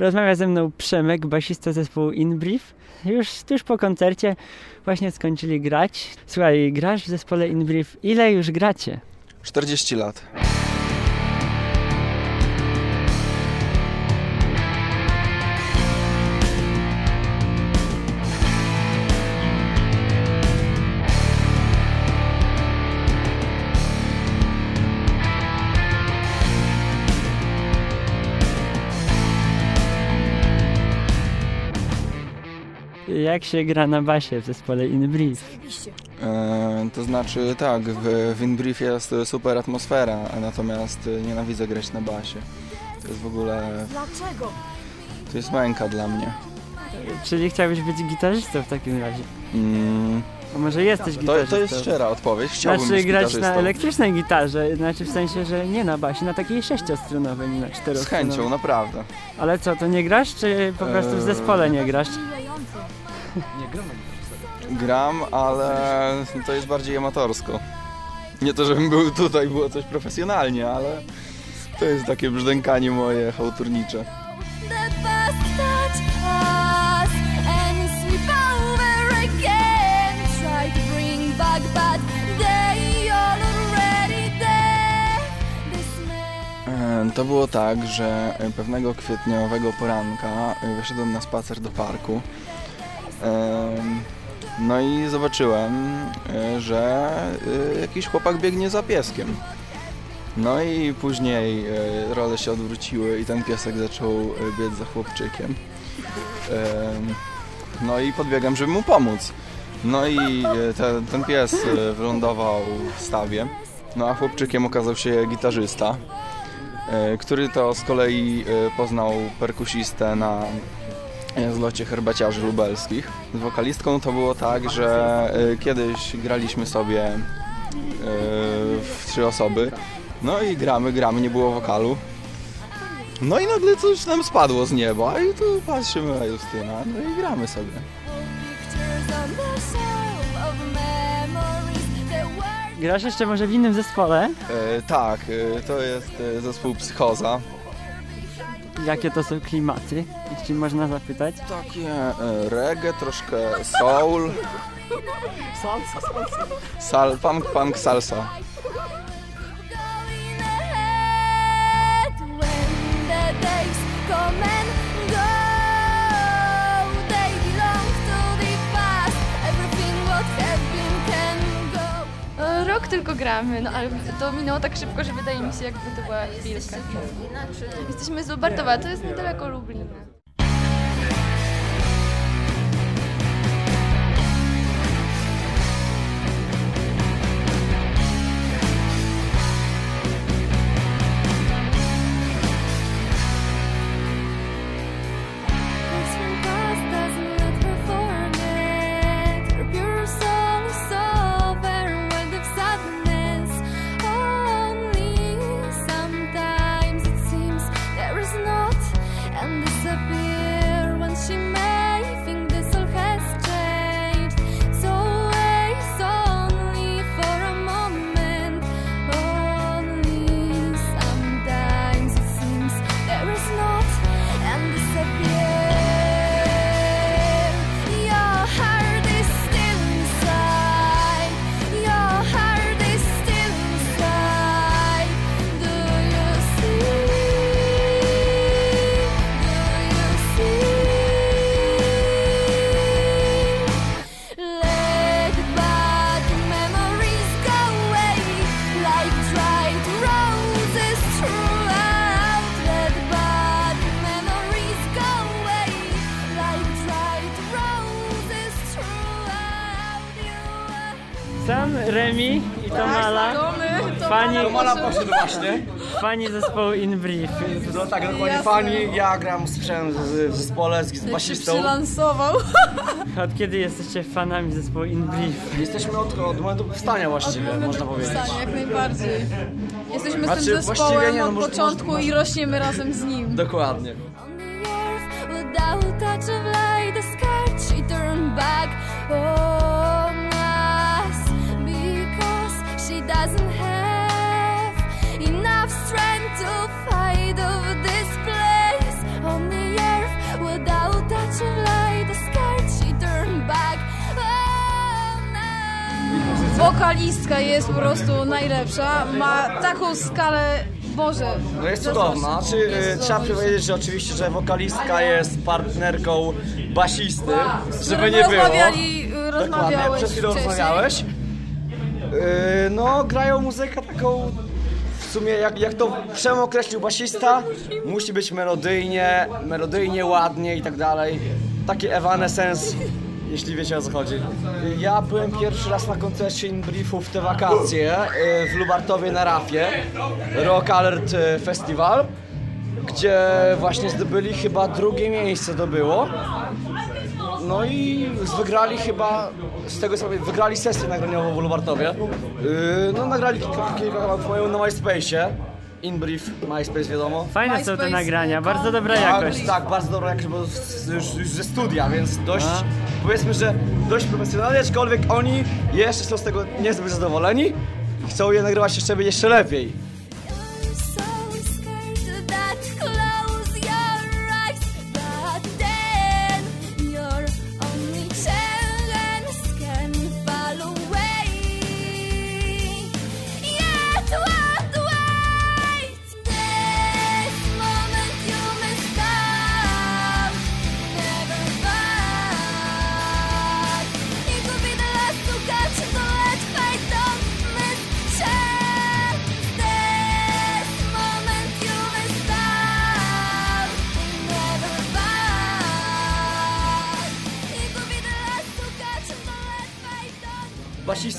Rozmawia ze mną Przemek, basista zespołu Inbrief. Już tuż po koncercie właśnie skończyli grać. Słuchaj, grasz w zespole Inbrief. Ile już gracie? 40 lat. Jak się gra na basie w zespole Inbrief? E, to znaczy tak, w, w InBrief jest super atmosfera, natomiast nienawidzę grać na basie. To jest w ogóle... Dlaczego? To jest męka dla mnie. Czyli chciałbyś być gitarzystą w takim razie? Mm, A może jesteś to, gitarzystą? to jest szczera odpowiedź. Chciałbym Znaczy być grać gitarzystą. na elektrycznej gitarze, znaczy w sensie, że nie na basie, na takiej sześciostronowej, nie na Z czterostronowej. chęcią, naprawdę. Ale co, to nie grasz, czy po prostu w zespole nie grasz? Gram, ale to jest bardziej amatorsko. Nie to, żebym był tutaj, było coś profesjonalnie, ale to jest takie brzdękanie moje chałturnicze. To było tak, że pewnego kwietniowego poranka wyszedłem na spacer do parku. No i zobaczyłem, e, że e, jakiś chłopak biegnie za pieskiem. No i później e, role się odwróciły i ten piesek zaczął biec za chłopczykiem. Em, No i podbiegam, żeby mu pomóc. No i ten, ten pies wylądował w stawie. No a chłopczykiem okazał się gitarzysta, który to z kolei poznał perkusistę na zlocie herbaciarzy lubelskich. Z wokalistką to było tak, że e, kiedyś graliśmy sobie e, w trzy osoby. No i gramy, gramy, nie było wokalu. No i nagle coś nam spadło z nieba i tu patrzymy na Justyna, no i gramy sobie. Grasz jeszcze może w innym zespole? E, tak, e, to jest e, zespół Psychoza. Jakie to są klimaty, jeśli można zapytać? Takie e, reggae, troszkę soul. Sal, punk, punk, salsa. Tylko gramy, no ale to minęło tak szybko, że wydaje mi się, jakby to była chwilka. Jesteśmy z Lubartowa, to jest niedaleko Lublina. Remi i Tomala, fani, Mala poszedł właśnie. fani zespołu Inbrief. No tak, dokładnie fani. Ja gram sprzęt w zespole z, z basistą. Przylansował. Od kiedy jesteście fanami zespołu Inbrief? Jesteśmy od, od momentu powstania właściwie, można powiedzieć. jak najbardziej. Jesteśmy Znaczy, z tym właściwie zespołem nie, no od może- początku może- i rośniemy razem z nim. Dokładnie. On the earth without touch of light, the sky she turned back on Wokalistka jest po prostu najlepsza. Ma taką skalę. Boże. No jest cudowna. Znaczy, Jest y, trzeba cudowna. powiedzieć, że oczywiście, że wokalistka jest partnerką basisty, Z żeby którym nie było. rozmawiali, y, Dokładnie, przed chwilą wcześniej. rozmawiałeś. Yy, no, grają muzykę taką, w sumie jak, jak to Przemo określił basista, musi być melodyjnie, melodyjnie, ładnie i tak dalej. Taki Evanescence, jeśli wiecie o co chodzi. Ja byłem pierwszy raz na koncercie In Briefu w te wakacje yy, w Lubartowie na Rafie, Rock Alert yy, Festival, gdzie właśnie zdobyli chyba drugie miejsce to było. No i wygrali chyba, z tego co wiem, wygrali sesję nagraniową w Lubartowie. Yy, no nagrali kilka, kilka kawałków na MySpace'ie. InBrief, MySpace wiadomo. Fajne są te MySpace, nagrania, bardzo dobra com. jakość. Tak, bardzo dobra jakość, bo z- już, już ze studia, więc dość, A. powiedzmy, że dość profesjonalnie, aczkolwiek oni jeszcze są z tego niezbyt zadowoleni i chcą je nagrywać jeszcze, jeszcze lepiej.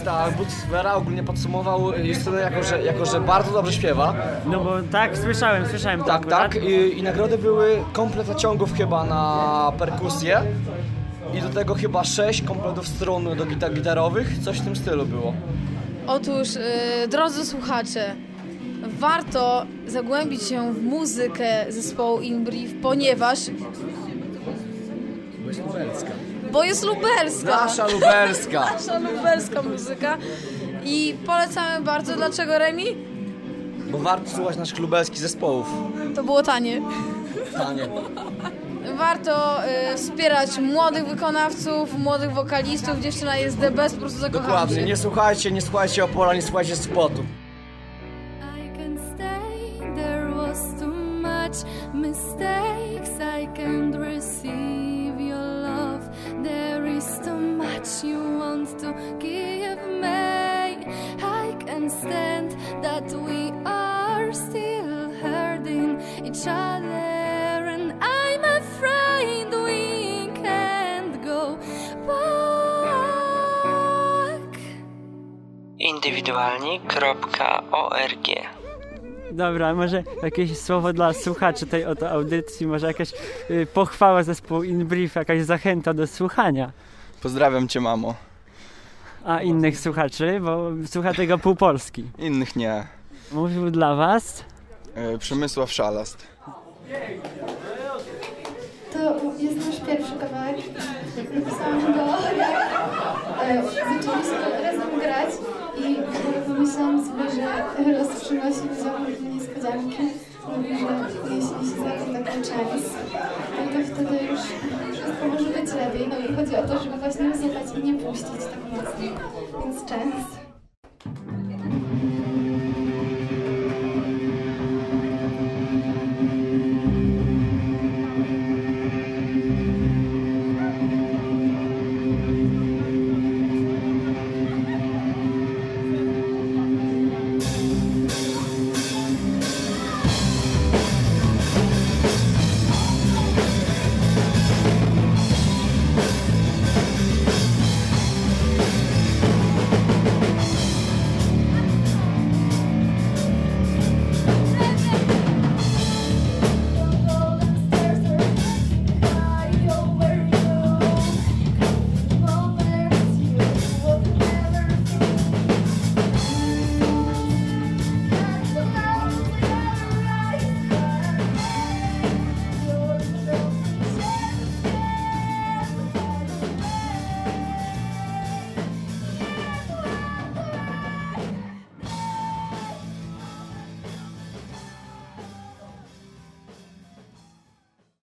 Basista Butzwera ogólnie podsumował Justynę jako że, jako, że bardzo dobrze śpiewa. No bo tak, słyszałem, słyszałem to Tak, akurat. tak. I, I nagrody były komplet naciągów chyba na perkusję. I do tego chyba sześć kompletów strun do gitar gitarowych, coś w tym stylu było. Otóż, y, drodzy słuchacze, warto zagłębić się w muzykę zespołu InBrief, ponieważ... Bo jest lubelska. Nasza lubelska. Nasza lubelska muzyka. I polecamy bardzo. Dlaczego Remi? Bo warto słuchać naszych lubelskich zespołów. To było tanie. Tanie. Warto y, wspierać młodych wykonawców, młodych wokalistów. Dziewczyna jest the best, po prostu zakochałam Dokładnie. się. Nie słuchajcie, nie słuchajcie Opola, nie słuchajcie spotu. That we are still hurting each other, and I'm afraid we can't go back. Indywidualni.org Dobra, może jakieś słowo dla słuchaczy tej oto audycji, może jakaś y, pochwała zespołu InBrief, jakaś zachęta do słuchania. Pozdrawiam cię, mamo. A innych słuchaczy, bo słucha tego pół Polski. Innych nie. Mówił dla was E, Przemysław Szalast. To jest nasz pierwszy kawałek. Napisałam go, jak e, zaczęliśmy razem grać i pomyślałam sobie, że los przynosi ludziom różne niespodzianki. Mówi, że jeśli się taką chance, no to wtedy już wszystko może lepiej. No i chodzi o to, żeby właśnie rozjechać i nie puścić tak mocno. Więc chance.